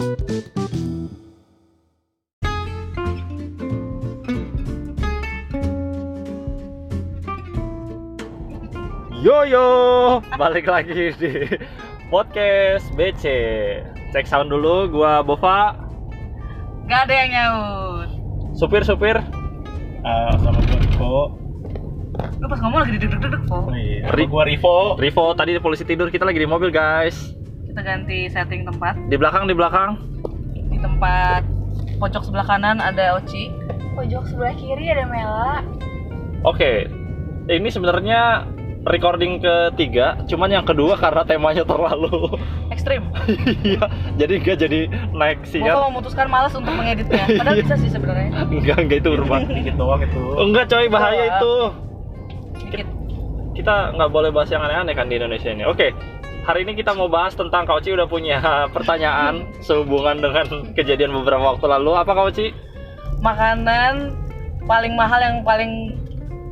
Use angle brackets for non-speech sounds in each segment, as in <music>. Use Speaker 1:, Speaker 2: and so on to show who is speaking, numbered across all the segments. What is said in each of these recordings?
Speaker 1: Yo yo, balik lagi di podcast BC. Cek sound dulu, gua Bova,
Speaker 2: Gak ada yang nyaut.
Speaker 1: supir-supir.
Speaker 3: Ah, sama gua Rivo.
Speaker 2: Lu pas ngomong lagi deg-deg-deg kok.
Speaker 3: Iya,
Speaker 1: Ri-
Speaker 3: sama gua Rivo.
Speaker 1: Rivo tadi di polisi tidur, kita lagi di mobil guys.
Speaker 2: Kita ganti setting tempat.
Speaker 1: Di belakang, di belakang.
Speaker 2: Di tempat pojok sebelah kanan ada Oci.
Speaker 4: pojok sebelah kiri ada Mela
Speaker 1: Oke, ini sebenarnya recording ketiga, cuman yang kedua karena temanya terlalu <laughs>
Speaker 2: Ekstrim.
Speaker 1: iya, jadi enggak jadi naik
Speaker 2: Bova
Speaker 1: siar.
Speaker 2: memutuskan malas untuk mengeditnya. Padahal bisa sih sebenarnya.
Speaker 1: Enggak, enggak itu rumah.
Speaker 3: Dikit doang itu.
Speaker 1: Enggak coy, bahaya
Speaker 2: Wah.
Speaker 1: itu.
Speaker 2: Dikit.
Speaker 1: kita nggak boleh bahas yang aneh-aneh kan di Indonesia ini. Oke, hari ini kita mau bahas tentang Kak Oci udah punya <laughs> pertanyaan sehubungan dengan kejadian beberapa waktu lalu. Apa Kak Oci?
Speaker 2: Makanan paling mahal yang paling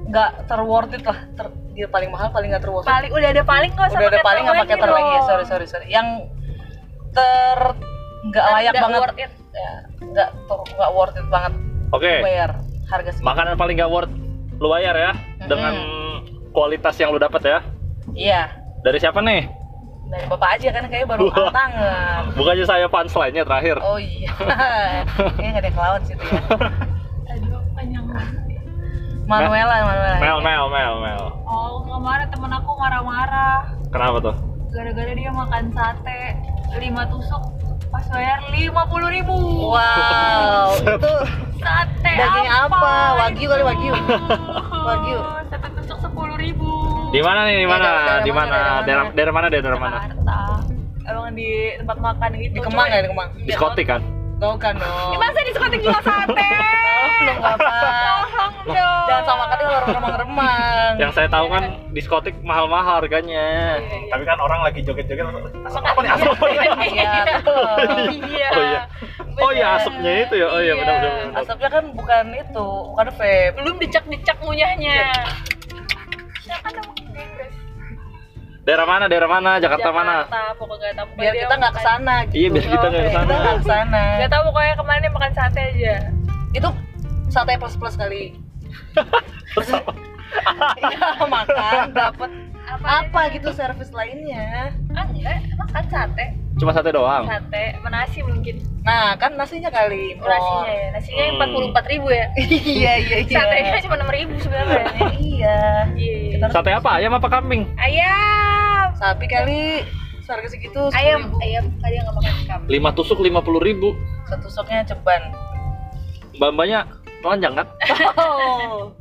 Speaker 2: nggak terworth it lah. Ter, dia paling mahal paling nggak terworth it.
Speaker 4: paling udah ada paling usah
Speaker 2: Udah ada paling nggak pakai ter lagi ya. Sorry sorry sorry. Yang ter nggak layak banget.
Speaker 4: worth it.
Speaker 2: Ya, nggak ter- nggak worth it banget
Speaker 1: Oke,
Speaker 2: bayar harga segitu.
Speaker 1: makanan paling nggak worth lu bayar ya dengan kualitas yang lu dapat ya.
Speaker 2: Iya.
Speaker 1: Dari siapa nih?
Speaker 2: Dari bapak aja kan kayaknya baru <laughs> angkat tangan.
Speaker 1: Bukannya saya punchline-nya terakhir.
Speaker 2: Oh iya. <laughs> Kayaknya nggak ada kelawan situ ya.
Speaker 4: aduh <laughs> panjang banget
Speaker 2: Manuela, Manuela.
Speaker 1: Mel, Mel, Mel, Mel.
Speaker 4: oh kemarin temen aku marah-marah
Speaker 1: Kenapa tuh?
Speaker 4: gara-gara dia makan sate lima tusuk pas bayar lima puluh ribu
Speaker 2: Wow, itu
Speaker 4: sate
Speaker 2: Daging apa? Wagyu kali, wagyu. Wagyu.
Speaker 1: Di mana nih? Di
Speaker 2: Eh,
Speaker 1: mana? Di
Speaker 2: daerah
Speaker 1: mana?
Speaker 2: mana,
Speaker 1: Daerah daerah mana? Daerah mana?
Speaker 4: Emang di tempat makan gitu
Speaker 2: di Kemang ya, di Kemang.
Speaker 1: Diskotik kan?
Speaker 2: Tahu kan dong.
Speaker 4: Ya, masa diskotik jual <laughs> sate
Speaker 2: Belum apa.
Speaker 4: tolong dong
Speaker 2: Jangan sama kan orang remang-remang.
Speaker 1: Yang saya tahu kan diskotik mahal-mahal harganya.
Speaker 3: Tapi kan orang lagi joget-joget asap apa nih? Asap apa nih?
Speaker 2: Iya, betul.
Speaker 4: iya
Speaker 1: Oh iya. Oh iya asapnya itu ya. Oh iya
Speaker 4: Iya.
Speaker 1: benar benar.
Speaker 2: Asapnya kan bukan itu, bukan vape.
Speaker 4: belum dicak-dicak ngunyahnya Inggris
Speaker 1: Daerah mana? Daerah mana? Jakarta, mana?
Speaker 4: Jakarta pokoknya tahu
Speaker 2: Biar kita nggak ke sana gitu.
Speaker 1: Iya, biar kita nggak
Speaker 2: Kita
Speaker 1: ke sana.
Speaker 2: nggak ke sana.
Speaker 4: Gak tau pokoknya kemarin dia makan sate aja
Speaker 2: Itu sate plus plus kali. <laughs> Iya makan dapat apa gitu servis lainnya.
Speaker 4: Ah enggak, makan sate
Speaker 1: Cuma sate doang.
Speaker 4: Sate, sama nasi mungkin
Speaker 2: Nah kan nasinya kali.
Speaker 4: Oh, nasinya ya, nasinya yang
Speaker 1: Hmm.
Speaker 4: 44 ribu ya
Speaker 2: iya iya iya.
Speaker 4: Satenya cuma 6 ribu sebenarnya <laughs>
Speaker 2: Iya.
Speaker 4: Iya
Speaker 2: harus-
Speaker 1: Sate apa? Ayam apa kambing?
Speaker 4: Ayam
Speaker 2: Sapi kali harga segitu.
Speaker 4: Ayam,
Speaker 2: 10.000.
Speaker 4: ayam tadi nggak makan ikan
Speaker 1: Lima tusuk lima puluh ribu.
Speaker 2: Satu sopnya ceban.
Speaker 1: Mbak-mbaknya telanjang kan? <laughs>
Speaker 2: Oh.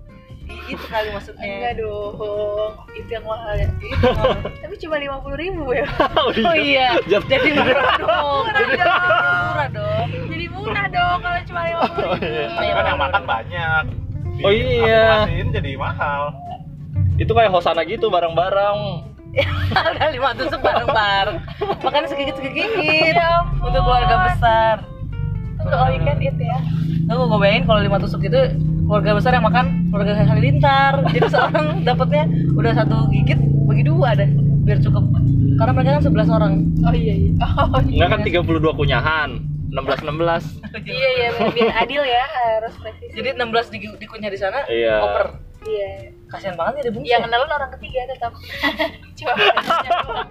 Speaker 2: Itu kali maksudnya.
Speaker 4: Enggak dong, itu yang mahal ya
Speaker 2: Itu. <laughs>
Speaker 4: Tapi cuma 50 ribu ya
Speaker 2: Oh iya.
Speaker 1: Jat- <laughs>
Speaker 2: Jadi murah dong.
Speaker 4: Murah
Speaker 2: Jadi
Speaker 4: dong.
Speaker 2: murah dong.
Speaker 4: Jadi murah dong kalau cuma 50
Speaker 1: Oh,
Speaker 4: ribu
Speaker 1: iya.
Speaker 3: Tapi kan yang makan banyak. Di-
Speaker 1: Oh, iya.
Speaker 3: jadi mahal.
Speaker 1: Itu kayak hosana gitu barang-barang. <laughs>
Speaker 2: Ada lima tusuk bareng-bareng. Makanya segigit-segigit.
Speaker 4: Ya ampun.
Speaker 2: Untuk keluarga besar.
Speaker 4: Untuk all you can eat ya
Speaker 2: Aku gue bayangin kalau lima tusuk itu keluarga besar yang makan keluarga halilintar. Jadi seorang <laughs> dapatnya udah satu gigit bagi dua deh biar cukup. Karena mereka kan 11 orang.
Speaker 4: Oh iya iya <laughs> Oh
Speaker 1: Enggak kan 32 kunyahan. 16 16.
Speaker 4: iya iya biar, adil ya harus presisi
Speaker 2: Jadi 16 di, dikunyah di sana,
Speaker 1: Iya.
Speaker 2: oper.
Speaker 4: iya
Speaker 2: Kasihan banget ya dia bungkus.
Speaker 4: yang nelen orang ketiga tetap <laughs> doang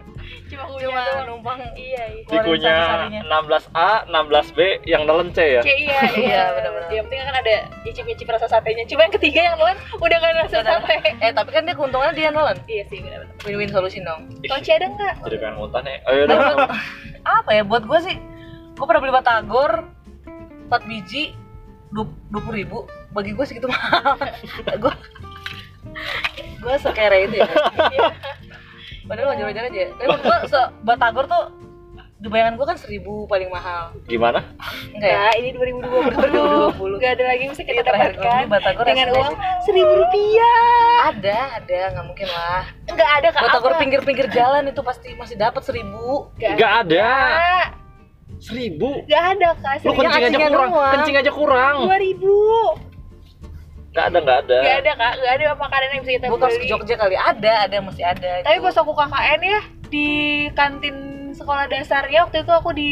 Speaker 4: cuma ngunyah
Speaker 2: Cuma
Speaker 4: doang
Speaker 2: numpang
Speaker 4: iya iya
Speaker 2: sari-sarinya.
Speaker 1: 16A, 16B, yang nelen C ya.
Speaker 4: Kayak iya, <laughs>
Speaker 2: Iya, benar-benar.
Speaker 4: Yang penting kan ada icip-icip rasa satenya. Cuma yang ketiga yang nelen udah gak rasa sate.
Speaker 2: Eh tapi kan dia keuntungannya dia nelen.
Speaker 4: Iya sih, benar-benar.
Speaker 2: Win-win solution dong.
Speaker 4: Toci ada nggak?
Speaker 1: Jadi pengen muntah nih. Ayo dong.
Speaker 2: apa ya buat gue sih gue pernah beli batagor 4 biji dua puluh ribu bagi gue segitu mahal gue gue sekere itu ya <laughs> padahal wajar-wajar aja tapi menurut gue se batagor tuh di bayangan gue kan seribu paling mahal
Speaker 1: Gimana?
Speaker 2: enggak ya
Speaker 4: Nah, ini 2020.
Speaker 2: 2020.
Speaker 4: Gak ada lagi yang bisa kita dapatkan dengan uang seribu rupiah.
Speaker 2: ada ada nggak mungkin lah
Speaker 4: Enggak ada kak.
Speaker 2: batagor pinggir-pinggir jalan itu pasti masih dapat seribu
Speaker 1: Gak ada. Seribu.
Speaker 4: Nggak ada kak.
Speaker 1: Lu kencing aja kurang. Kencing aja kurang.
Speaker 4: Dua ribu.
Speaker 1: Gak ada, gak ada.
Speaker 4: Gak ada kak. Gak ada makanan yang bisa kita
Speaker 2: gue harus ke
Speaker 4: beli.
Speaker 2: Jogja kali ada ada masih ada
Speaker 4: Tapi
Speaker 2: itu.
Speaker 4: pas aku KKN ya di kantin sekolah dasarnya waktu itu aku di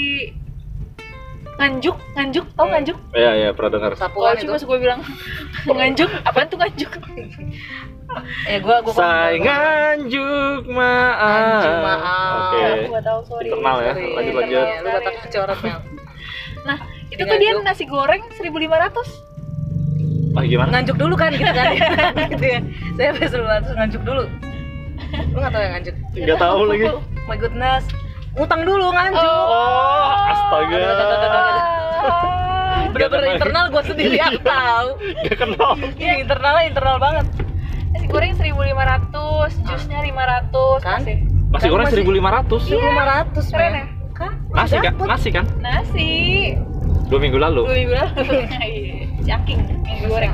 Speaker 4: nganjuk nganjuk tau nganjuk
Speaker 1: Iya iya pernah dengar.
Speaker 4: oh
Speaker 2: Sapuan itu.
Speaker 4: cuma gue bilang <laughs> nganjuk apaan tuh nganjuk
Speaker 2: Eh gua gua
Speaker 1: Saya nganjuk maaf.
Speaker 2: Nganjuk maaf.
Speaker 1: Oke.
Speaker 4: gue tahu sorry
Speaker 1: Internal ya.
Speaker 2: Sorry.
Speaker 1: Lanjut lanjut.
Speaker 2: Lu batak coret Mel.
Speaker 4: nah itu tuh dia nasi goreng 1500
Speaker 1: Ah gimana?
Speaker 2: Nganjuk dulu kan gitu kan. <laughs> gitu ya. Saya besok terus nganjuk dulu. Lu enggak tahu yang nganjuk?
Speaker 1: Enggak tahu lagi.
Speaker 2: Oh my goodness. Utang dulu nganjuk.
Speaker 1: Oh, astaga.
Speaker 2: Bener-bener internal gua sendiri yang <laughs> tahu.
Speaker 1: Gak kenal.
Speaker 2: Iya internalnya internal banget.
Speaker 4: nasi goreng 1500 jusnya 500
Speaker 2: Kan?
Speaker 4: masih
Speaker 1: Nasi goreng
Speaker 2: Masih-
Speaker 1: 1500.
Speaker 2: Seribu lima ratus
Speaker 4: keren ya?
Speaker 2: Kan?
Speaker 1: Nasi kan? Nasi kan?
Speaker 4: nasi
Speaker 1: Dua minggu lalu.
Speaker 4: dua minggu lalu <laughs> caking nasi goreng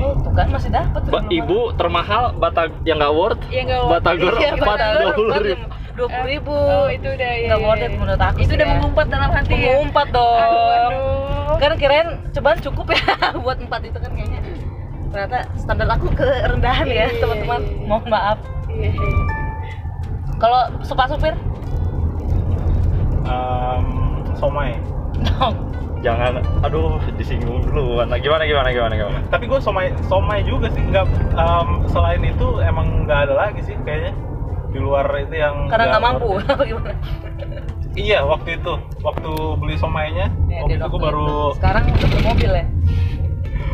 Speaker 2: Oh, tuh kan masih dapat.
Speaker 1: Ba- ibu termahal batag yang nggak worth.
Speaker 4: Iya, nggak worth.
Speaker 1: Batagor
Speaker 2: Iya, <laughs>
Speaker 1: empat
Speaker 2: Batagor
Speaker 1: dua puluh ribu.
Speaker 2: dua puluh ribu.
Speaker 4: oh itu udah ya
Speaker 2: Nggak worth it menurut aku
Speaker 4: itu udah
Speaker 2: ya.
Speaker 4: mengumpat dalam hati ya
Speaker 2: Mengumpat dong.
Speaker 4: aduh, aduh.
Speaker 2: Kan kirain cobaan cukup ya <laughs> buat empat itu kan kayaknya. Ternyata standar aku kerendahan ya
Speaker 4: Iya.
Speaker 2: teman-teman. Mohon maaf.
Speaker 4: Iya, iya.
Speaker 2: Kalau supa supir,
Speaker 3: Em, somai
Speaker 1: Jangan, aduh disinggung dulu. Nah, gimana gimana gimana gimana?
Speaker 3: tapi gue somai somai juga sih nggak em, selain itu emang nggak ada lagi sih kayaknya di luar itu yang
Speaker 2: karena nggak mampu apa gimana?
Speaker 3: Iya, waktu itu, waktu beli somainya,
Speaker 2: Ya,
Speaker 3: waktu itu gue baru,
Speaker 2: itu. Sekarang udah punya mobil ya.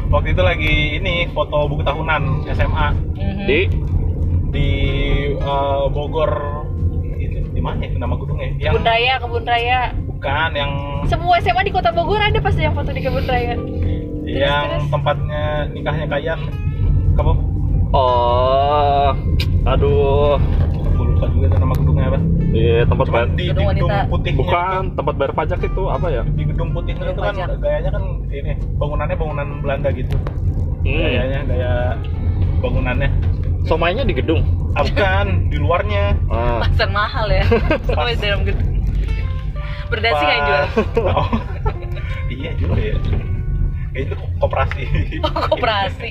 Speaker 3: waktu itu lagi ini foto buku tahunan SMA
Speaker 2: Mhm.
Speaker 1: Di
Speaker 3: di eh, Bogor, itu di mana ya nama gedungnya? Yang
Speaker 4: kebun raya kebun raya
Speaker 3: bukan, yang
Speaker 4: semua SMA di kota Bogor ada pasti yang foto di kebun raya
Speaker 3: yang
Speaker 4: terus.
Speaker 3: tempatnya nikahnya Kayan, kamu
Speaker 1: oh, aduh,
Speaker 3: gue lupa juga nama gedungnya apa.
Speaker 1: di tempat bayar,
Speaker 3: di, di
Speaker 2: Gedung
Speaker 3: gedung putihnya,
Speaker 1: bukan tempat bayar pajak itu apa ya?
Speaker 3: di gedung putihnya
Speaker 2: Gedung
Speaker 3: itu kan gayanya kan ini bangunannya bangunan Belanda gitu,
Speaker 1: Hmm.
Speaker 3: gayanya gaya bangunannya.
Speaker 1: Somainya di gedung.
Speaker 3: Ah, bukan, di luarnya.
Speaker 1: Ah.
Speaker 2: Pasar mahal ya. Di dalam gedung. Berdasi nggak yang jual?
Speaker 3: Oh, <laughs> iya juga ya. Kayak itu koperasi.
Speaker 2: Oh, koperasi.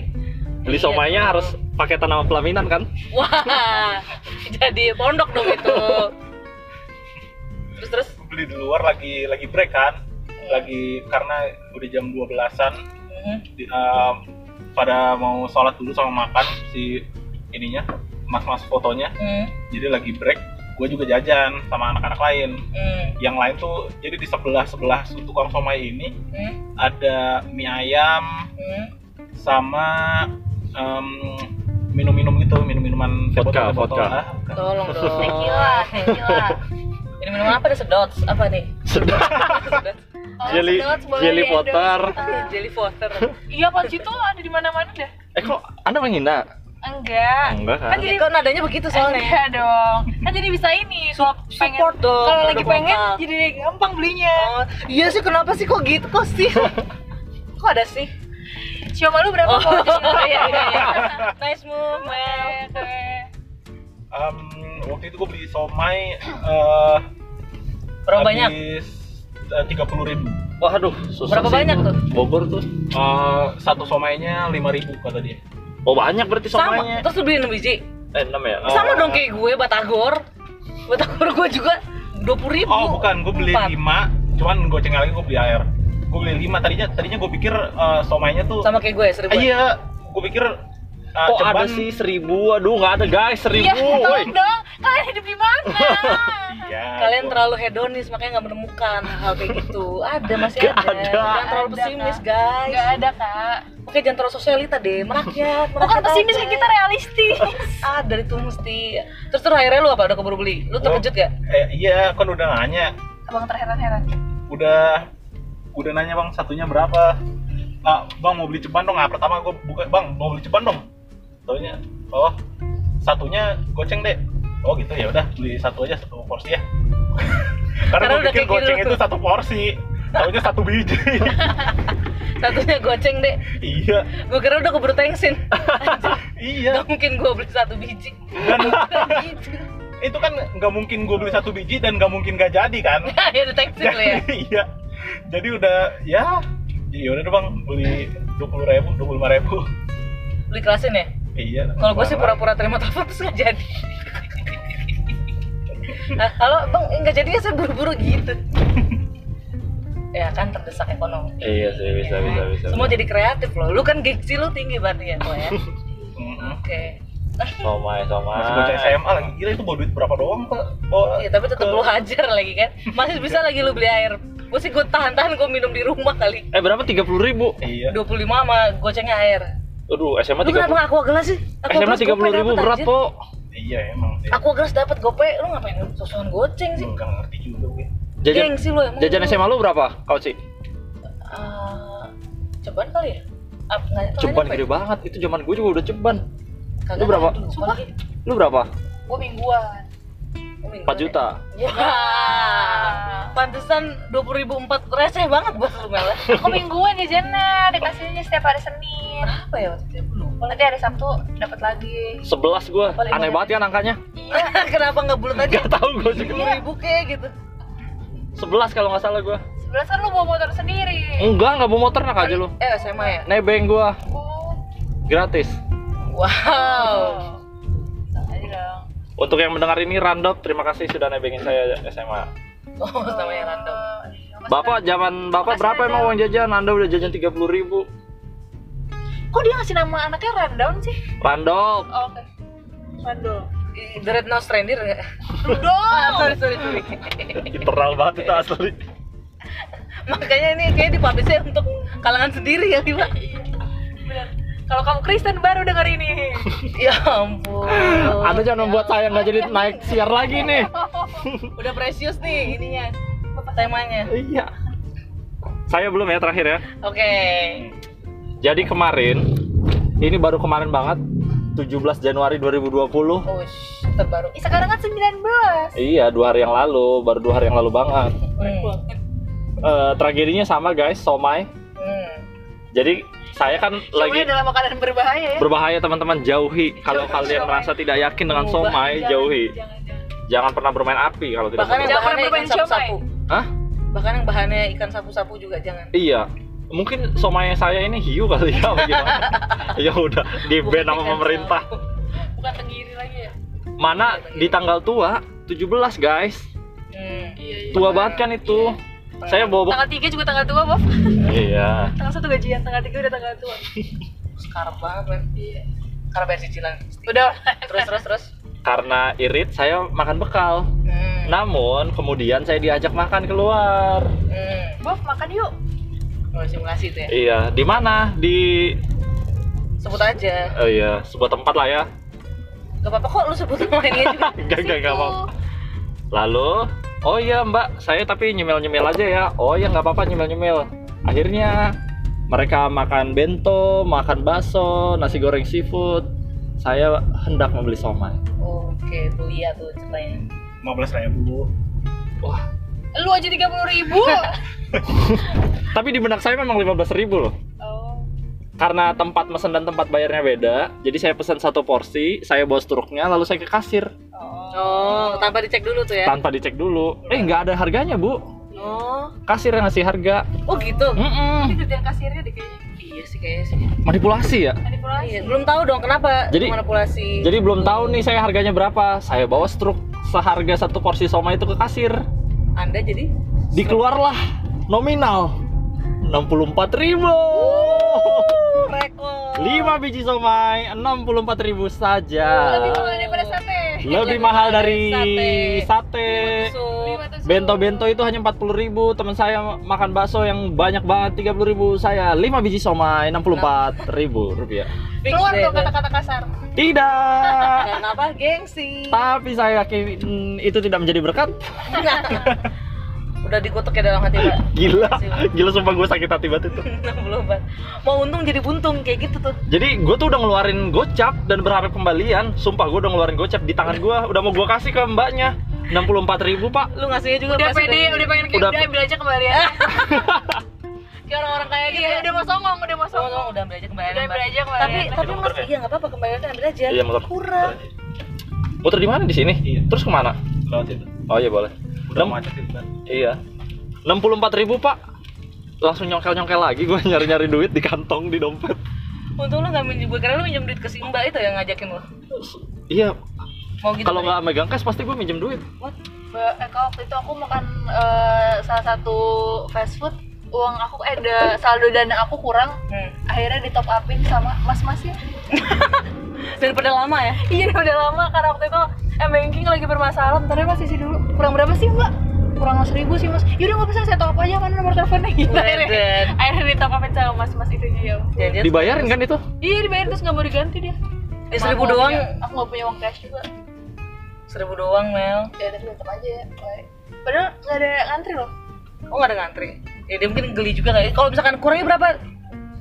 Speaker 1: Beli
Speaker 2: Iya,
Speaker 1: somainya
Speaker 2: tuh.
Speaker 1: harus pakai tanaman pelaminan kan?
Speaker 2: Wah, jadi pondok dong itu. Terus terus.
Speaker 3: Beli di luar lagi lagi break kan. Lagi karena udah jam 12-an
Speaker 2: Mhm.
Speaker 3: di- em, pada mau sholat dulu sama makan si ininya mas-mas fotonya
Speaker 2: Hmm,
Speaker 3: jadi lagi break gue juga jajan sama anak-anak lain
Speaker 2: hmm,
Speaker 3: yang lain tuh jadi di sebelah sebelah tukang somai ini
Speaker 2: hmm,
Speaker 3: ada mie ayam
Speaker 2: hmm.
Speaker 3: sama em, minum-minum gitu minum-minuman
Speaker 1: Vodka,
Speaker 3: botol-botol.
Speaker 1: vodka.
Speaker 3: Ah, bukan.
Speaker 2: Tolong dong. <laughs>
Speaker 4: tequila tequila
Speaker 2: Ini minum apa nih sedot? Apa nih?
Speaker 1: Sedot. <laughs>
Speaker 4: Oh,
Speaker 1: Jelly,
Speaker 4: sedot boleh
Speaker 1: jelly potter.
Speaker 4: Ah. <laughs>
Speaker 2: Jelly water.
Speaker 4: iya pak Cito ada di mana-mana dah
Speaker 1: Eh kok Anda menghina?
Speaker 4: Enggak
Speaker 1: Enggak kan?
Speaker 4: kan jadi
Speaker 2: Kok nadanya begitu soalnya?
Speaker 4: enggak dong kan jadi bisa ini kalau pengen
Speaker 2: Support dong.
Speaker 4: kalau lagi pengen jadi gampang belinya
Speaker 2: Oh, iya sih kenapa sih kok gitu kok sih? <laughs> kok ada sih?
Speaker 4: Sioma lu berapa
Speaker 2: Oh,
Speaker 4: kalau di sini?
Speaker 2: iya iya iya. <laughs> Nice move, Mel.
Speaker 3: Em, waktu itu gue beli somai eh
Speaker 2: Berapa banyak?
Speaker 3: habis tiga puluh ribu
Speaker 1: Waduh, susah
Speaker 2: Berapa
Speaker 1: sih
Speaker 2: banyak tuh?
Speaker 1: Bogor tuh.
Speaker 3: Eh, satu somainya lima ribu kata dia
Speaker 1: Oh banyak berarti
Speaker 2: Sama.
Speaker 1: somainya.
Speaker 2: Terus lu beli 6 biji?
Speaker 1: Eh 6 ya?
Speaker 3: Oh.
Speaker 2: Sama dong kayak gue Batagor. Batagor gue juga 20 ribu.
Speaker 3: oh bukan gue beli
Speaker 2: Empat.
Speaker 3: lima cuman goceng lagi gue beli air gue beli lima tadinya tadinya gue pikir eh, somainya tuh
Speaker 2: Sama kayak gue 1000.
Speaker 3: Ah, iya gue pikir eh,
Speaker 1: Kok ada sih seribu? Aduh nggak ada guys seribu.
Speaker 4: Iya,
Speaker 1: woi.
Speaker 4: dong. Kalian hidup di mana?
Speaker 3: iya
Speaker 2: Kalian
Speaker 3: gua-
Speaker 2: terlalu hedonis makanya nggak menemukan hal kayak gitu. Ada masih
Speaker 1: Gak
Speaker 2: ada.
Speaker 1: ada.
Speaker 2: Jangan terlalu
Speaker 4: Ada,
Speaker 2: pesimis,
Speaker 4: Kak.
Speaker 2: guys.
Speaker 4: Enggak ada, Kak.
Speaker 2: Oke, jangan terlalu sosialita deh. Merakyat,
Speaker 4: Bukan
Speaker 2: merakyat
Speaker 4: pesimis
Speaker 2: aja.
Speaker 4: kan kita realistis. <laughs>
Speaker 2: Ada itu mesti. Terus terus akhirnya lu apa? Udah keburu beli? Lu terkejut gak?
Speaker 3: eh, iya kan udah nanya
Speaker 4: Abang terheran-heran.
Speaker 3: udah udah nanya bang satunya berapa ah, bang mau beli ceban dong ah pertama gue buka bang mau beli ceban dong taunya oh satunya goceng deh oh gitu ya udah beli satu aja satu porsi ya <laughs> karena,
Speaker 2: Karena
Speaker 3: gue pikir
Speaker 2: gitu
Speaker 3: goceng
Speaker 2: tuh.
Speaker 3: itu satu porsi taunya satu biji <laughs>
Speaker 2: Satunya goceng deh.
Speaker 3: iya
Speaker 2: Gue kira udah keburu tengsin. <laughs>
Speaker 3: iya
Speaker 2: Gak mungkin gue beli satu biji.
Speaker 3: dan
Speaker 2: gitu.
Speaker 3: itu kan nggak mungkin gue beli satu biji dan nggak mungkin gak jadi kan
Speaker 2: ya udah tengsin lah ya.
Speaker 3: iya jadi udah ya ya udah bang beli dua puluh ribu dua puluh lima ribu
Speaker 2: Beli kelasin ya?
Speaker 3: Iya
Speaker 2: Kalau gue sih pura-pura terima telepon terus nggak jadi. Nah, kalau bang nggak jadi ya saya buru-buru gitu. ya kan terdesak ekonomi
Speaker 1: Iya sih, bisa, bisa, bisa.
Speaker 2: semua jadi kreatif loh lu kan gengsi lu tinggi berarti ya Ko, ya
Speaker 3: Mm-mm.
Speaker 2: oke
Speaker 1: Somai, somai.
Speaker 3: Masih bocah SMA lagi gila itu bawa duit berapa doang pak? Oh,
Speaker 2: Iya, tapi tetap lu hajar lagi kan masih bisa lagi lu beli air gue sih gue tahan-tahan gue minum di rumah kali
Speaker 1: Eh berapa? Tiga puluh ribu.
Speaker 3: Iya.
Speaker 2: 25 sama gocengnya air
Speaker 1: Aduh, SMA
Speaker 2: lu
Speaker 1: tiga
Speaker 2: kenapa nggak aqua gelas sih Aqua
Speaker 1: SMA tiga puluh ribu berat po.
Speaker 3: Iya emang. sih.
Speaker 2: aqua gelas dapat gope lu ngapain sosokan goceng sih
Speaker 3: Enggak ngerti juga gue.
Speaker 1: Jajan,
Speaker 2: gengsi lu emang
Speaker 1: jajan. SMA lu berapa? Kau sih?
Speaker 2: Eh, ceban kali ya Ap, nggak-
Speaker 1: Ceban gede banget. Itu zaman gue juga udah ceban.
Speaker 2: Kagak
Speaker 1: Lu berapa?
Speaker 4: Sumpah?
Speaker 1: Lu berapa?
Speaker 4: Gue mingguan.
Speaker 2: Minggu
Speaker 1: 4 juta.
Speaker 2: Ya. Pantesan 20 ribu empat receh banget buat lu Mel. ya. <laughs>
Speaker 4: Aku mingguan jajannya, dikasihnya setiap hari Senin.
Speaker 2: Berapa ya waktu itu? Aku Lupa.
Speaker 4: Nanti hari Sabtu dapat lagi.
Speaker 1: 11 gue.
Speaker 2: Paling
Speaker 1: Aneh banget kan angkanya?
Speaker 4: Iya. <laughs>
Speaker 2: Kenapa nggak bulat aja?
Speaker 1: Gak tau gue juga.
Speaker 2: 20 ribu kayak gitu.
Speaker 1: 11 kalau nggak salah gue.
Speaker 4: Sebelas kan lu bawa motor sendiri.
Speaker 1: Enggak, nggak bawa motor nak aja lu.
Speaker 2: Eh SMA ya?
Speaker 1: Nebeng gue.
Speaker 4: Oh.
Speaker 1: Gratis.
Speaker 2: Wow.
Speaker 1: Untuk yang mendengar ini random, terima kasih sudah nebengin saya SMA.
Speaker 2: Oh, namanya random.
Speaker 4: Mas
Speaker 1: Bapak zaman bapak berapa
Speaker 4: Random.
Speaker 1: emang uang jajan? Anda udah jajan 30 ribu.
Speaker 4: Kok dia ngasih nama anaknya rundown sih?
Speaker 1: Random.
Speaker 4: Oh, Oke.
Speaker 2: Ih, The Red Nose Reindeer nggak? <laughs> Ah,
Speaker 4: Rundown.
Speaker 2: sorry, sorry, sorry.
Speaker 1: Internal banget itu asli.
Speaker 2: Makanya ini kayak dipublishnya untuk kalangan sendiri ya, Pak.
Speaker 4: Bener. Kalau kamu Kristen baru denger ini. <laughs>
Speaker 2: Ya ampun.
Speaker 1: Anda jangan membuat saya nggak jadi naik siar lagi nih. <laughs>
Speaker 2: Udah precious nih ininya. Temanya.
Speaker 1: Iya. Saya belum ya terakhir ya.
Speaker 2: Oke.
Speaker 1: Jadi kemarin, ini baru kemarin banget, 17 Januari 2020.
Speaker 2: Oh, shh, terbaru.
Speaker 4: Ih, sekarang kan 19.
Speaker 1: Iya, dua hari yang lalu, baru dua hari yang lalu banget.
Speaker 2: Hmm.
Speaker 1: Eh, tragedinya sama guys, somai. Jadi saya kan lagi
Speaker 4: Semuanya dalam makanan berbahaya ya.
Speaker 1: berbahaya teman-teman jauhi. Kalau kalian merasa tidak yakin dengan somai,
Speaker 4: Jangan,
Speaker 1: jauhi.
Speaker 4: Jangan, jangan.
Speaker 1: Jangan pernah bermain api kalau tidak.
Speaker 2: Bahkan yang
Speaker 4: Jangan
Speaker 2: bahannya ikan sapu-sapu.
Speaker 1: Hah?
Speaker 2: Bahkan yang bahannya ikan sapu-sapu juga jangan.
Speaker 1: Iya. Mungkin somai saya ini hiu kali ya, apa gimana? <laughs> ya udah di ban sama pemerintah.
Speaker 2: sapu.
Speaker 4: Bukan tenggiri lagi ya.
Speaker 1: Mana di tanggal tua 17 guys.
Speaker 2: Hmm.
Speaker 4: Iya, iya.
Speaker 1: Tua banget kan itu. Saya bawa
Speaker 4: Tanggal 3 juga tanggal tua, Bob.
Speaker 1: Iya.
Speaker 4: Tanggal 1 gajian, tanggal 3 udah tanggal tua.
Speaker 2: Sekarang banget.
Speaker 4: Iya.
Speaker 2: Karena bayar cicilan.
Speaker 4: Udah.
Speaker 2: Terus, terus, terus.
Speaker 1: Karena irit saya makan bekal.
Speaker 2: Hmm.
Speaker 1: Namun kemudian saya diajak makan keluar.
Speaker 2: Hmm.
Speaker 4: Bob, makan yuk.
Speaker 2: Oh, simulasi itu ya.
Speaker 1: Iya, di mana? Di
Speaker 2: Sebut aja.
Speaker 1: oh iya, sebuah tempat lah ya.
Speaker 2: Gak apa-apa kok lu sebut namanya juga. <laughs>
Speaker 1: Enggak, enggak, enggak apa. Lalu, oh iya Mbak, saya tapi nyemil-nyemil aja ya. Oh iya nggak apa-apa nyemil-nyemil. Akhirnya mereka makan bento, makan bakso, nasi goreng seafood. Saya hendak membeli somai.
Speaker 2: Oh, Oke, tuh iya tuh ceritanya.
Speaker 3: 15 ribu.
Speaker 1: Wah,
Speaker 4: Lu aja 30 ribu. <laughs>
Speaker 1: tapi di benak saya memang 15.000 ribu loh.
Speaker 4: oh.
Speaker 1: Karena tempat mesen dan tempat bayarnya beda, jadi saya pesan satu porsi, saya bawa struknya, lalu saya ke kasir
Speaker 2: Oh, tanpa dicek dulu tuh ya.
Speaker 1: tanpa dicek dulu. Eh nggak ada harganya bu,
Speaker 2: Oh.
Speaker 1: kasir yang ngasih harga.
Speaker 2: Oh gitu.
Speaker 1: Mm-mm.
Speaker 4: Ini kerjaan kasirnya deh kayaknya.
Speaker 2: Iya sih kayaknya sih.
Speaker 1: Manipulasi ya.
Speaker 4: Manipulasi.
Speaker 2: Iya, belum tahu dong kenapa
Speaker 1: Jadi-
Speaker 2: manipulasi.
Speaker 1: Jadi belum tahu nih saya harganya berapa. Saya bawa struk seharga satu porsi somai itu ke kasir.
Speaker 2: Anda jadi
Speaker 1: Dikeluarlah nominal 64.000 ribu.
Speaker 2: rekor.
Speaker 1: 5 biji somai 64.000 ribu saja.
Speaker 4: Lebih mahal daripada sate.
Speaker 1: Lebih mahal dari
Speaker 2: Sate.
Speaker 1: sate. Bento-bento itu hanya 40.000 ribu. Teman saya makan bakso yang banyak banget 30.000 ribu. Saya 5 biji somai 64.000 ribu rupiah.
Speaker 4: Keluar
Speaker 2: gua.
Speaker 4: kata-kata kasar.
Speaker 1: Tidak. <laughs>
Speaker 2: Karena apa? Gengsi.
Speaker 1: Tapi saya yakin itu tidak menjadi berkat. <laughs>
Speaker 2: Udah dikutuk ya dalam hati, Pak. <laughs>
Speaker 1: Gila, gila sumpah gue sakit hati banget itu. <laughs>
Speaker 2: 60 bat. Mau untung jadi buntung kayak gitu tuh.
Speaker 1: Jadi gue tuh udah ngeluarin gocap dan berharap kembalian. Sumpah gue udah ngeluarin gocap di tangan gue, udah mau gue kasih ke mbaknya. 64.000 ribu pak.
Speaker 2: Lu ngasihnya juga
Speaker 4: Udah
Speaker 2: pas
Speaker 4: pede, udah pengen kayak
Speaker 1: Udah-
Speaker 4: udah ambil aja kembalian. <laughs>
Speaker 2: kayak orang-orang kaya gitu.
Speaker 4: Iya,
Speaker 2: ya.
Speaker 4: udah mau songong, udah mau
Speaker 2: Oh,
Speaker 4: songong.
Speaker 2: no, udah ambil aja kembali.
Speaker 4: Udah ambil aja kembalian.
Speaker 2: Tapi tapi
Speaker 1: motor
Speaker 2: mas,
Speaker 1: ya?
Speaker 2: iya nggak apa-apa kembaliannya ambil aja.
Speaker 1: Iya motor.
Speaker 2: Kurang.
Speaker 1: Muter di mana di sini?
Speaker 3: Iya.
Speaker 1: Terus ke mana?
Speaker 3: Lewat itu.
Speaker 1: Oh iya boleh.
Speaker 3: Udah
Speaker 1: Enam-. Iya. 64.000 ribu pak. Langsung nyongkel-nyongkel lagi gue nyari-nyari duit di kantong di dompet.
Speaker 2: Untung lu nggak minjem gue karena lu minjem duit ke si Mbak itu yang ngajakin lu.
Speaker 1: Iya.
Speaker 2: Mau gitu.
Speaker 1: Kalau nggak megang cash pasti gue minjem duit.
Speaker 2: What?
Speaker 4: Mbak Eka waktu itu aku makan eh, salah satu fast food uang aku eh ada saldo dana aku kurang
Speaker 2: Hmm.
Speaker 4: akhirnya di top upin sama mas-masnya <laughs>
Speaker 2: Daripada lama ya.
Speaker 4: iya udah lama karena waktu itu m banking lagi bermasalah bentar ya mas isi dulu kurang berapa sih mbak kurang seribu sih mas yaudah nggak bisa saya top up aja mana nomor teleponnya gitu akhirnya, akhirnya di top upin sama mas-mas itunya ya
Speaker 1: Dibayarin kan itu?
Speaker 4: iya dibayar terus nggak mau diganti dia
Speaker 2: Eh, seribu doang.
Speaker 4: punya- aku nggak punya uang cash juga
Speaker 2: Seribu doang Mel.
Speaker 4: ya tapi tetap aja ya padahal nggak ada ngantri loh
Speaker 2: Oh nggak ada ngantri. Ya dia mungkin geli juga kali. Kalau misalkan kurangnya berapa?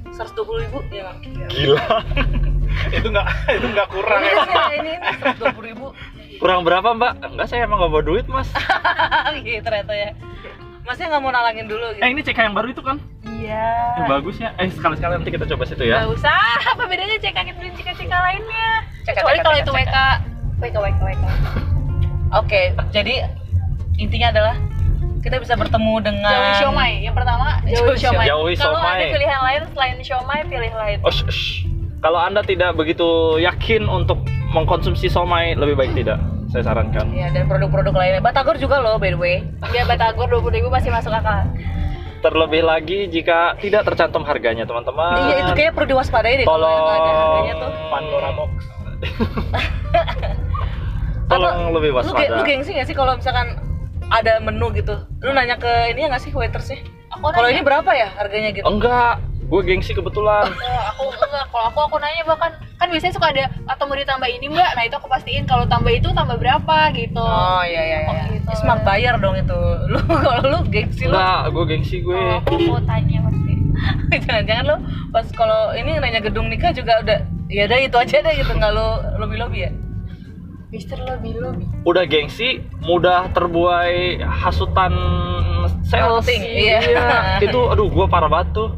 Speaker 2: 120 ribu ya?
Speaker 1: Gila. <laughs> <laughs>
Speaker 3: itu nggak itu nggak kurang ya
Speaker 2: ini, ini 120 ribu.
Speaker 1: Kurang berapa mbak? Enggak saya emang gak bawa duit mas <laughs>
Speaker 2: gitu ternyata ya. Masnya nggak mau nalangin dulu gitu.
Speaker 1: Eh ini CK yang baru itu kan?
Speaker 4: iya
Speaker 1: Yang bagus ya Eh sekali-sekali nanti kita coba situ ya
Speaker 4: Gak usah, apa bedanya cek kakek beli cek cek lainnya?
Speaker 2: Cek,
Speaker 4: Kecuali kalau itu. WK, WK, WK, WK. <laughs>
Speaker 2: Oke, jadi intinya adalah kita bisa bertemu dengan
Speaker 4: Jauhi siomay. Yang pertama jauhi siomay.
Speaker 1: Jauhi
Speaker 4: Kalau ada pilihan lain selain siomay, pilih lain.
Speaker 1: Oh, shh, shh. Kalau anda tidak begitu yakin untuk mengkonsumsi somai, lebih baik tidak. Saya sarankan.
Speaker 2: Ya, dan produk-produk lainnya. Batagor juga loh, by the way.
Speaker 4: Dia <laughs> batagor 20 ribu masih masuk akal.
Speaker 1: Terlebih lagi jika tidak tercantum harganya, teman-teman.
Speaker 2: Iya, itu kayak perlu diwaspadai deh kalau ada harganya tuh.
Speaker 3: Pandora box <laughs>
Speaker 1: Tolong lebih
Speaker 2: Lu, ge- lu
Speaker 1: waspada.
Speaker 2: gengsi gak sih kalau misalkan ada menu gitu? Lu nanya ke ini ya nggak sih waitersnya? Kalau ini berapa ya harganya gitu?
Speaker 1: Enggak, gue gengsi kebetulan.
Speaker 4: Oh, <laughs> aku enggak, kalau aku aku nanya bahkan kan biasanya suka ada atau mau ditambah ini mbak, nah itu aku pastiin kalau tambah itu tambah berapa gitu.
Speaker 2: Oh iya iya iya.
Speaker 4: Oh, gitu.
Speaker 2: Smart bayar dong itu. <laughs> Lu kalau lu gengsi lu.
Speaker 1: Enggak, gue gengsi gue.
Speaker 4: Kalau aku mau tanya pasti. <laughs>
Speaker 2: Jangan-jangan lu pas kalau ini nanya gedung nikah juga udah ya udah itu aja deh gitu nggak lu lobby lobby ya.
Speaker 4: Mister lebih lebih.
Speaker 1: Udah gengsi, mudah terbuai hasutan sales.
Speaker 2: Marketing, iya.
Speaker 1: itu aduh gue parah banget tuh.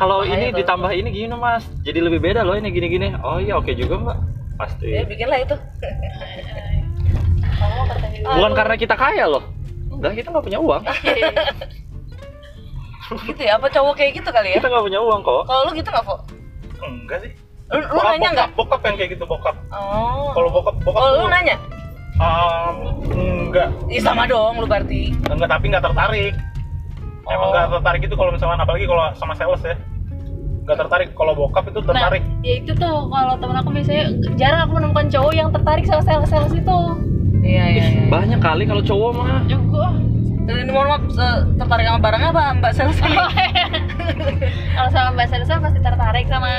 Speaker 1: Kalau ini
Speaker 2: tuh.
Speaker 1: ditambah ini gini mas, jadi lebih beda loh ini gini-gini. Oh iya oke juga mbak, pasti.
Speaker 2: Ya bikinlah itu. <laughs>
Speaker 1: Bukan karena kita kaya loh. Enggak, kita nggak punya uang. <laughs>
Speaker 2: gitu ya? Apa cowok kayak gitu kali ya?
Speaker 1: Kita nggak punya uang kok.
Speaker 2: Kalau lu gitu nggak, Fo?
Speaker 3: enggak sih
Speaker 2: Lu, lu
Speaker 3: bokap,
Speaker 2: nanya nggak?
Speaker 3: bokap, bokap yang kayak gitu bokap
Speaker 2: Oh.
Speaker 3: kalau bokap bokap
Speaker 2: Kalau lu nanya?
Speaker 3: um, enggak
Speaker 2: Ih sama dong lu berarti.
Speaker 3: enggak tapi enggak tertarik emang
Speaker 2: Oh.
Speaker 3: enggak tertarik itu kalau misalkan apalagi kalau sama sales ya enggak tertarik kalau bokap itu tertarik
Speaker 4: Nah, ya itu tuh kalau temen aku biasanya jarang aku menemukan cowok yang tertarik sama sales-sales itu.
Speaker 2: Iya iya. iya.
Speaker 1: Banyak kali kalau cowok mah.
Speaker 4: Juga.
Speaker 2: Dan ini mohon maaf tertarik sama barang apa Mbak Sales ini? <laughs>
Speaker 4: kalau sama mbak sales pasti tertarik sama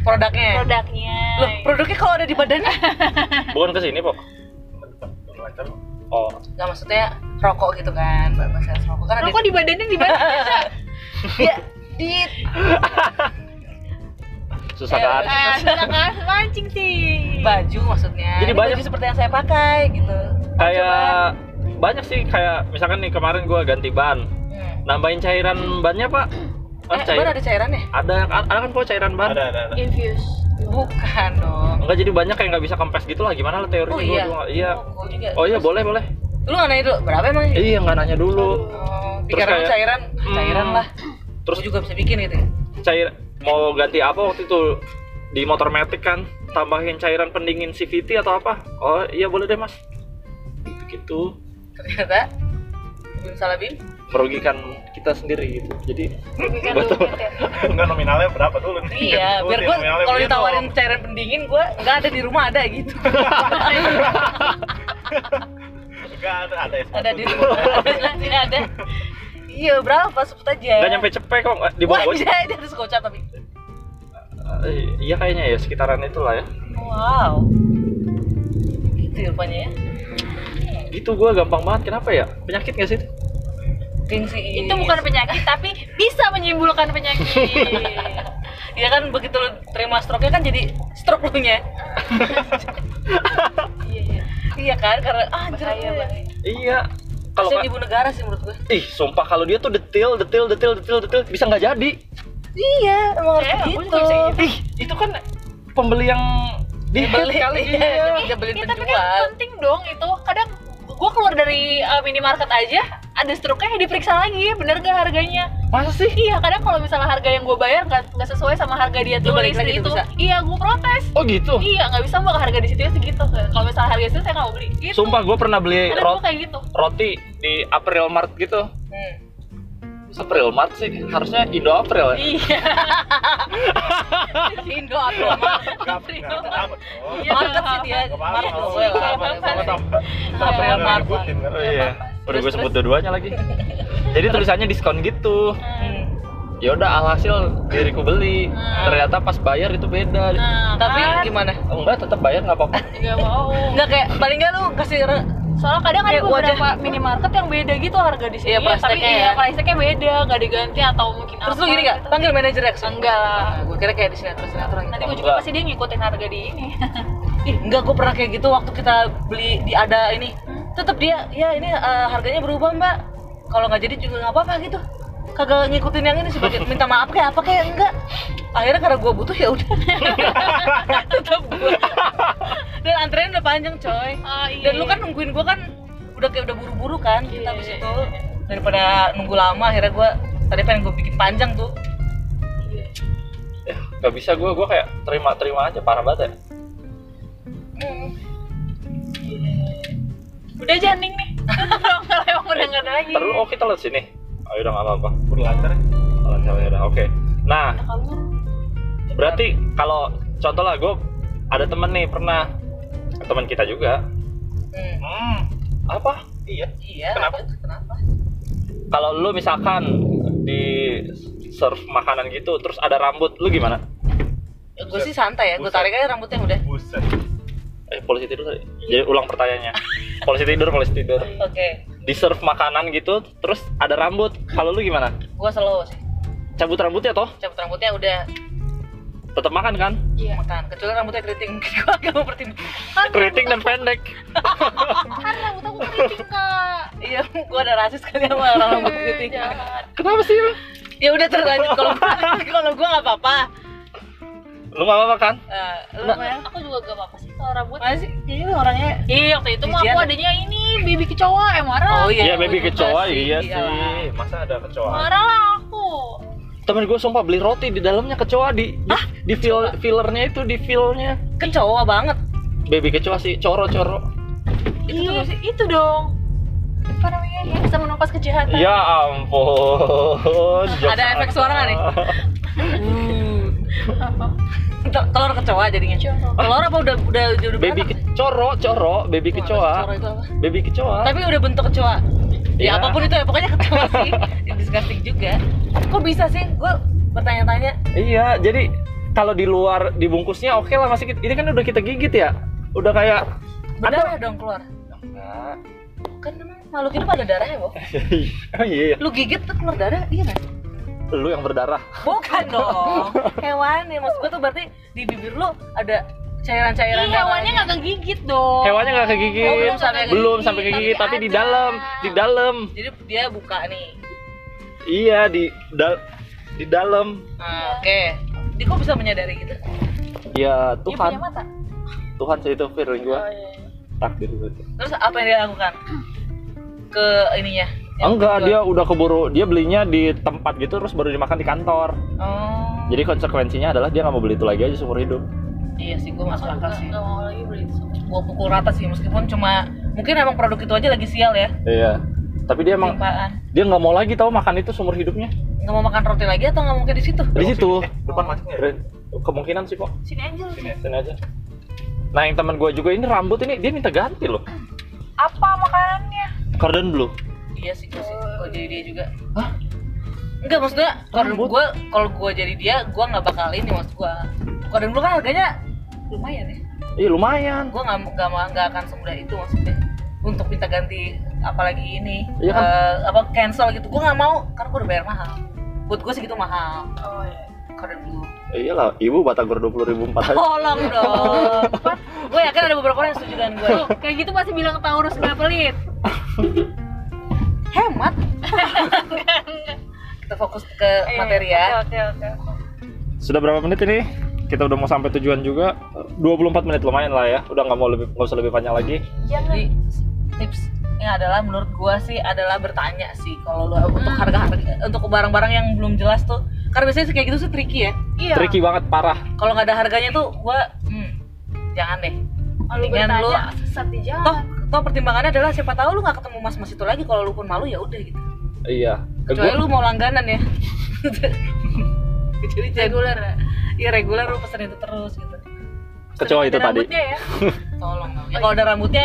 Speaker 2: Produknya.
Speaker 4: produknya.
Speaker 2: Loh, produknya kalau ada di badannya. <laughs>
Speaker 1: Bukan ke sini, Pok.
Speaker 3: lancar
Speaker 1: Oh,
Speaker 2: Nggak maksudnya rokok gitu kan, Mbak Sales rokok kan ada
Speaker 4: Rokok di badannya di mana?
Speaker 2: ya, <laughs> di
Speaker 1: susah
Speaker 2: Eh,
Speaker 1: kan?
Speaker 4: Ah, susah kan mancing sih.
Speaker 2: baju maksudnya.
Speaker 1: Jadi
Speaker 2: Ini
Speaker 1: banyak-
Speaker 2: baju seperti yang saya pakai gitu.
Speaker 1: Kayak banyak sih kayak misalkan nih kemarin gua ganti ban.
Speaker 2: Hmm.
Speaker 1: Nambahin cairan bannya, Pak. Kan
Speaker 2: Eh,
Speaker 1: cair-
Speaker 2: ban ada cairannya?
Speaker 1: ada ada kan kok cairan ban?
Speaker 3: ada ada ada
Speaker 4: Infuse.
Speaker 2: Bukan dong.
Speaker 1: Enggak jadi banyak kayak nggak bisa kempes gitu lah gimana lah teorinya
Speaker 2: Oh
Speaker 1: gua
Speaker 2: iya.
Speaker 1: iya.
Speaker 2: Oh, juga.
Speaker 1: Oh iya boleh boleh.
Speaker 2: Lu nggak nanya dulu berapa emang?
Speaker 1: Iya nggak nanya dulu.
Speaker 2: Oh,
Speaker 1: Terus kayak-
Speaker 2: cairan,
Speaker 1: Hmm.
Speaker 2: cairan lah.
Speaker 1: Terus
Speaker 2: Terus juga bisa bikin gitu. ya?
Speaker 1: cair mau ganti apa waktu itu di motor metik kan tambahin cairan pendingin CVT atau apa? Oh iya boleh deh mas. Gitu gitu
Speaker 2: Ternyata Bim salah Bim.
Speaker 1: merugikan kita sendiri gitu. Jadi Betul.
Speaker 4: ya. <laughs>
Speaker 3: enggak nominalnya berapa dulu nih
Speaker 2: Iya,
Speaker 3: Sebutin
Speaker 2: biar gua
Speaker 3: nominalnya
Speaker 2: kalau ditawarin cairan pendingin gua nggak ada di rumah ada gitu.
Speaker 3: enggak ada ada ya
Speaker 2: ada di rumah. Ada. <laughs> Iya, berapa sebut aja.
Speaker 1: nggak nyampe cepet kok di bawah.
Speaker 2: Wajah, dia harus gocap tapi.
Speaker 1: Eh, Iya kayaknya ya sekitaran itulah ya.
Speaker 2: Wow. Gitu ya rupanya ya.
Speaker 1: Gitu gua gampang banget kenapa ya? Penyakit nggak sih? itu?
Speaker 2: Gengsi.
Speaker 4: Itu bukan penyakit tapi bisa menimbulkan penyakit. <laughs>
Speaker 2: Iya kan begitu lu terima stroke-nya kan jadi stroke lu nya. <laughs>
Speaker 4: Iya, iya.
Speaker 2: Iya kan karena ah anjir.
Speaker 4: Bahaya, bahaya.
Speaker 1: Iya. Kalau
Speaker 2: ibu negara sih menurut gue.
Speaker 1: ih sumpah kalau dia tuh detail detail detail detail detail bisa nggak jadi.
Speaker 2: Iya, emang harus
Speaker 4: Eh,
Speaker 2: gitu.
Speaker 4: gitu.
Speaker 1: Ih itu kan pembeli yang di
Speaker 2: Dibeli kali
Speaker 1: iya.
Speaker 2: dia beli
Speaker 4: Ya, tapi kan penting dong itu. Kadang gua keluar dari uh, minimarket aja ada struknya diperiksa lagi bener gak harganya
Speaker 1: Masa sih?
Speaker 4: iya kadang kalau misalnya harga yang gue bayar nggak nggak sesuai sama harga dia tulis
Speaker 2: balik lagi
Speaker 4: di
Speaker 2: tuh
Speaker 4: itu
Speaker 2: bisa?
Speaker 4: iya gue protes
Speaker 1: Oh gitu?
Speaker 4: iya nggak bisa mbak harga di situ segitu kalau misalnya harga itu saya nggak mau beli gitu
Speaker 1: Sumpah gue pernah beli rot
Speaker 4: gue kayak gitu
Speaker 1: roti di April Mart gitu. April Mart sih, harusnya Indo April ya?
Speaker 4: iya
Speaker 2: Indo.
Speaker 3: Oh,
Speaker 4: Iya.
Speaker 2: market sih dia
Speaker 3: ngikutin kan.
Speaker 1: Oh iya. Udah gue sebut dua-duanya lagi. Jadi tulisannya diskon gitu.
Speaker 2: Hmm.
Speaker 1: Ya udah alhasil diriku beli. Ternyata pas bayar itu beda.
Speaker 4: nah
Speaker 2: tapi
Speaker 4: kan,
Speaker 2: gimana
Speaker 1: Oh, enggak, tetap bayar nggak apa-apa.
Speaker 4: nggak mau
Speaker 2: Nggak kayak paling nggak lu kasih
Speaker 4: soalnya kadang ada
Speaker 2: Kayak wajah.
Speaker 4: beberapa minimarket yang beda gitu harga di sini
Speaker 2: Iya, price
Speaker 4: tapi iya
Speaker 2: ya.
Speaker 4: price tag-nya beda nggak diganti atau mungkin
Speaker 2: terus
Speaker 4: apa
Speaker 2: lu gini nggak
Speaker 4: gitu.
Speaker 2: panggil manajernya ke sini?
Speaker 4: enggak lah
Speaker 2: Nah, gue kira kayak di sinetron sinetron
Speaker 4: nanti
Speaker 2: gitu.
Speaker 4: gue juga pasti dia ngikutin harga di ini <laughs>
Speaker 2: Ih, enggak gue pernah kayak gitu waktu kita beli di ada ini tetap dia ya ini eh, harganya berubah mbak kalau nggak jadi juga nggak apa-apa gitu kagak ngikutin yang ini sebagai minta maaf kayak apa kayak enggak. Akhirnya karena gue butuh ya udah. <laughs> Tetap gue dan antrean udah panjang coy.
Speaker 4: Ah, iya.
Speaker 2: dan lu kan nungguin gue kan udah kayak udah buru-buru kan kita
Speaker 4: Iya,
Speaker 2: habis
Speaker 4: iya,
Speaker 2: itu daripada nunggu lama akhirnya gue tadi pengen gue bikin panjang tuh.
Speaker 1: Ya, nggak bisa gue, gue kayak terima-terima aja parah banget ya.
Speaker 4: udah janing nih. <laughs> Udah nggak ada lagi
Speaker 1: Terus oh kita lihat sini. Oh udah nggak apa-apa.
Speaker 3: Udah lancar ya?
Speaker 1: Kalau cewek udah oke. Nah,
Speaker 4: kabur
Speaker 1: berarti kalau contoh lah gue ada temen nih pernah. Teman kita juga.
Speaker 2: Hmm.
Speaker 3: Hmm,
Speaker 1: apa?
Speaker 3: Iya.
Speaker 2: iya
Speaker 3: Kenapa?
Speaker 2: kenapa?
Speaker 1: Kalau lu misalkan di serve makanan gitu terus ada rambut lu gimana?
Speaker 2: Ya, gue sih santai ya gue tarik aja rambutnya udah.
Speaker 3: Buset.
Speaker 1: eh polisi tidur tadi jadi ulang pertanyaannya. Polisi tidur polisi tidur.
Speaker 2: Oke
Speaker 1: di serve makanan gitu terus ada rambut. Kalau lu gimana?
Speaker 2: Gue slow sih.
Speaker 1: Cabut rambutnya toh?
Speaker 2: Cabut rambutnya udah.
Speaker 1: Tetap makan kan?
Speaker 4: Iya.
Speaker 2: Makan. Kecuali rambutnya keriting. <laughs> Gue agak mau pertimbangkan
Speaker 1: keriting dan pendek. <laughs>
Speaker 4: Kan rambut aku keriting kak.
Speaker 2: Iya gue ada rasis kali sama orang rambut keriting.
Speaker 1: Kenapa sih lu
Speaker 2: ya udah terlanjut. Kalau <laughs> kalau gue nggak apa-apa
Speaker 1: lu gak apa-apa kan
Speaker 2: lu. Mel?
Speaker 4: aku juga gak apa-apa sih kalau rambut
Speaker 2: Mana sih ini lu orangnya
Speaker 4: Iya waktu itu mah aku
Speaker 2: ya?
Speaker 4: adanya ini baby kecoa eh marah.
Speaker 2: Oh, iya.
Speaker 1: iya baby
Speaker 2: juga
Speaker 1: kecoa
Speaker 2: sih,
Speaker 1: iya
Speaker 2: iyalah.
Speaker 1: sih masa ada kecoa
Speaker 4: Marah lah aku.
Speaker 1: temen gue sumpah beli roti di dalamnya kecoa di di, di fill, fillernya itu di fillnya
Speaker 2: kecoa banget
Speaker 1: baby kecoa sih coro coro
Speaker 2: itu tuh
Speaker 4: Iya,
Speaker 2: sih
Speaker 4: itu dong. Apa namanya? Yang bisa menumpas kejahatan.
Speaker 1: ya ampun
Speaker 2: Ada efek suara nggak nih? <laughs>
Speaker 4: Apa?
Speaker 2: Tel- telur kecoa jadinya.
Speaker 4: Kecoa.
Speaker 2: telur apa udah udah udah
Speaker 1: baby
Speaker 2: beranak?
Speaker 1: kecoro coro baby
Speaker 2: Wah,
Speaker 1: kecoa.
Speaker 2: itu apa?
Speaker 1: baby kecoa.
Speaker 2: Tapi udah bentuk kecoa. Ya
Speaker 1: Iya.
Speaker 2: apa pun itu ya pokoknya kecoa sih. <laughs> Disgusting juga. Kok bisa sih? Gue bertanya-tanya.
Speaker 1: Iya jadi kalau di luar dibungkusnya oke lah masih kita- ini kan udah kita gigit ya? Udah kayak
Speaker 2: berdarah dong keluar.
Speaker 1: Enggak.
Speaker 2: kan memang makhluk hidup ada darahnya Bob?
Speaker 1: Oh <laughs> iya, iya
Speaker 2: lu gigit tuh keluar darah iya nggak
Speaker 1: lu yang berdarah.
Speaker 2: Bukan <laughs> dong. Hewan ya maksud gue tuh berarti di bibir lu ada cairan-cairan
Speaker 4: Ih, hewannya
Speaker 2: darahnya.
Speaker 4: nggak kegigit dong.
Speaker 1: hewannya nggak kegigit.
Speaker 2: Oh, belum sampai
Speaker 1: belum
Speaker 4: kegigit,
Speaker 1: sampai kegigit
Speaker 4: tapi
Speaker 1: tapi di dalam di dalam.
Speaker 2: Jadi dia buka nih.
Speaker 1: Iya di dal di dalam.
Speaker 2: Nah, oke. Dia kok bisa menyadari gitu?
Speaker 1: Ya
Speaker 4: Dia
Speaker 1: Tuhan.
Speaker 4: punya mata.
Speaker 1: Tuhan sih itu feeling gua.
Speaker 4: Oh, iya.
Speaker 1: takdir gitu
Speaker 2: terus apa yang dia lakukan? Ke ininya
Speaker 1: enggak
Speaker 2: kedua.
Speaker 1: dia udah keburu dia belinya di tempat gitu terus baru dimakan di kantor
Speaker 2: oh
Speaker 1: jadi konsekuensinya adalah dia nggak mau beli itu lagi aja seumur hidup
Speaker 2: iya sih gue masuk akal sih
Speaker 4: nggak mau lagi beli itu.
Speaker 2: gue pukul rata sih meskipun cuma mungkin emang produk itu aja lagi sial ya
Speaker 1: iya tapi dia emang
Speaker 2: Limpaan.
Speaker 1: dia nggak mau lagi tahu makan itu seumur hidupnya
Speaker 2: nggak mau makan roti lagi atau nggak mungkin di situ
Speaker 1: di situ
Speaker 3: Eh, depan masuknya ya?
Speaker 1: kemungkinan sih kok
Speaker 4: Sini aja.
Speaker 3: Sini ya?
Speaker 1: sini aja nah yang teman gue juga ini rambut ini dia minta ganti loh
Speaker 4: Apa makanannya?
Speaker 1: cordon blue
Speaker 2: iya sih gue sih. Kalau jadi dia juga.
Speaker 1: Hah?
Speaker 2: enggak maksudnya kalau gue kalau gue jadi dia gue nggak bakal ini maksud gue kalau dulu kan harganya lumayan ya.
Speaker 1: Iya lumayan.
Speaker 2: Gue nggak nggak nggak akan semudah itu maksudnya. Untuk minta ganti apalagi ini
Speaker 1: Iya kan?
Speaker 2: eh, apa cancel gitu. Gue nggak mau karena gue udah bayar mahal. Buat gue segitu mahal.
Speaker 4: Oh iya.
Speaker 2: kalau dulu.
Speaker 1: Iya lah ibu batagor dua puluh ribu empat aja.
Speaker 2: Tolong dong. <laughs> Gue yakin ada beberapa orang yang setuju dengan gue
Speaker 4: kayak gitu pasti bilang Taurus nggak pelit. <laughs>
Speaker 2: hemat. Kita fokus ke materi ya.
Speaker 4: Oke oke oke.
Speaker 1: sudah berapa menit ini? Kita udah mau sampai tujuan juga. 24 menit lumayan lah ya. Udah nggak mau lebih nggak usah lebih panjang lagi.
Speaker 2: Jadi tips triknya adalah menurut gua sih adalah bertanya sih. Kalau lu untuk harga harga untuk barang-barang yang belum jelas tuh. Karena biasanya sih kayak gitu sih tricky ya.
Speaker 4: Iya.
Speaker 1: Tricky banget parah.
Speaker 2: kalau nggak ada harganya tuh gua hmm, jangan deh.
Speaker 4: Kalau
Speaker 2: mendingan
Speaker 4: bertanya
Speaker 2: lu-
Speaker 4: sesat di jalan.
Speaker 2: Toh pertimbangannya adalah siapa tahu lu nggak ketemu mas-mas itu lagi kalau lu pun malu ya udah gitu.
Speaker 1: Iya.
Speaker 2: Kecuali
Speaker 1: gua-
Speaker 2: lu mau langganan ya. <laughs> Kecuali
Speaker 4: reguler ya?
Speaker 2: iya reguler lu pesen itu terus gitu.
Speaker 1: Kecoa itu tadi.
Speaker 4: rambutnya ya.
Speaker 2: Tolong dong. ya kalau ada rambutnya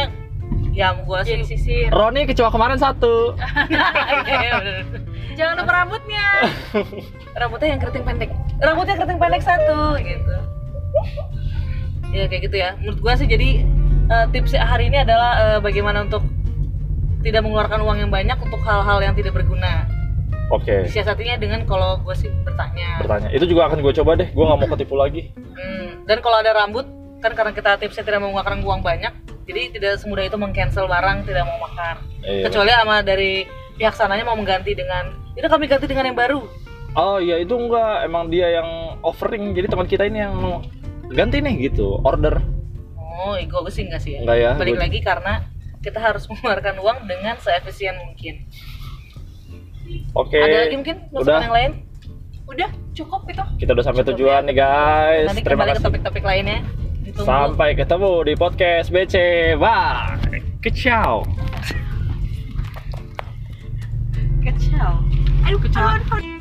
Speaker 2: ya gua sih.
Speaker 4: jadi sisir.
Speaker 1: Roni kecoa kemarin satu. <laughs>
Speaker 2: Iya,
Speaker 4: jangan lupa rambutnya. <laughs>
Speaker 2: Rambutnya yang keriting pendek. Rambutnya keriting pendek satu gitu. Ya kayak gitu ya. Menurut gua sih jadi eh, tips hari ini adalah eh, bagaimana untuk tidak mengeluarkan uang yang banyak untuk hal-hal yang tidak berguna
Speaker 1: Oke.
Speaker 2: siasatinya dengan kalau gue sih bertanya
Speaker 1: Bertanya. Itu juga akan gue coba deh. Gue nggak mau ketipu lagi.
Speaker 2: Hmm, dan kalau ada rambut kan karena kita tipsnya tidak mau mengeluarkan uang banyak jadi tidak semudah itu mengcancel barang tidak mau makan
Speaker 1: Iya.
Speaker 2: kecuali sama dari pihak sananya mau mengganti dengan ini kami ganti dengan yang baru
Speaker 1: Oh iya itu enggak. Emang dia yang offering. Jadi teman kita ini yang mau ganti nih gitu. Order.
Speaker 2: Oh ego sih enggak sih ya
Speaker 1: Enggak ya.
Speaker 2: balik lagi karena kita harus <laughs> mengeluarkan uang dengan seefisien mungkin
Speaker 1: Oke.
Speaker 2: ada lagi mungkin masukan
Speaker 1: udah.
Speaker 2: yang lain
Speaker 4: udah cukup itu
Speaker 1: Kita udah sampai
Speaker 2: Cukup
Speaker 1: tujuan
Speaker 2: ya.
Speaker 1: nih guys.
Speaker 2: nanti
Speaker 1: Terima
Speaker 2: kembali ke
Speaker 1: kasih.
Speaker 2: topik-topik lainnya ditunggu
Speaker 1: Sampai ketemu di podcast BC. Bye. Kecau.
Speaker 2: kecil
Speaker 4: aduh aduh.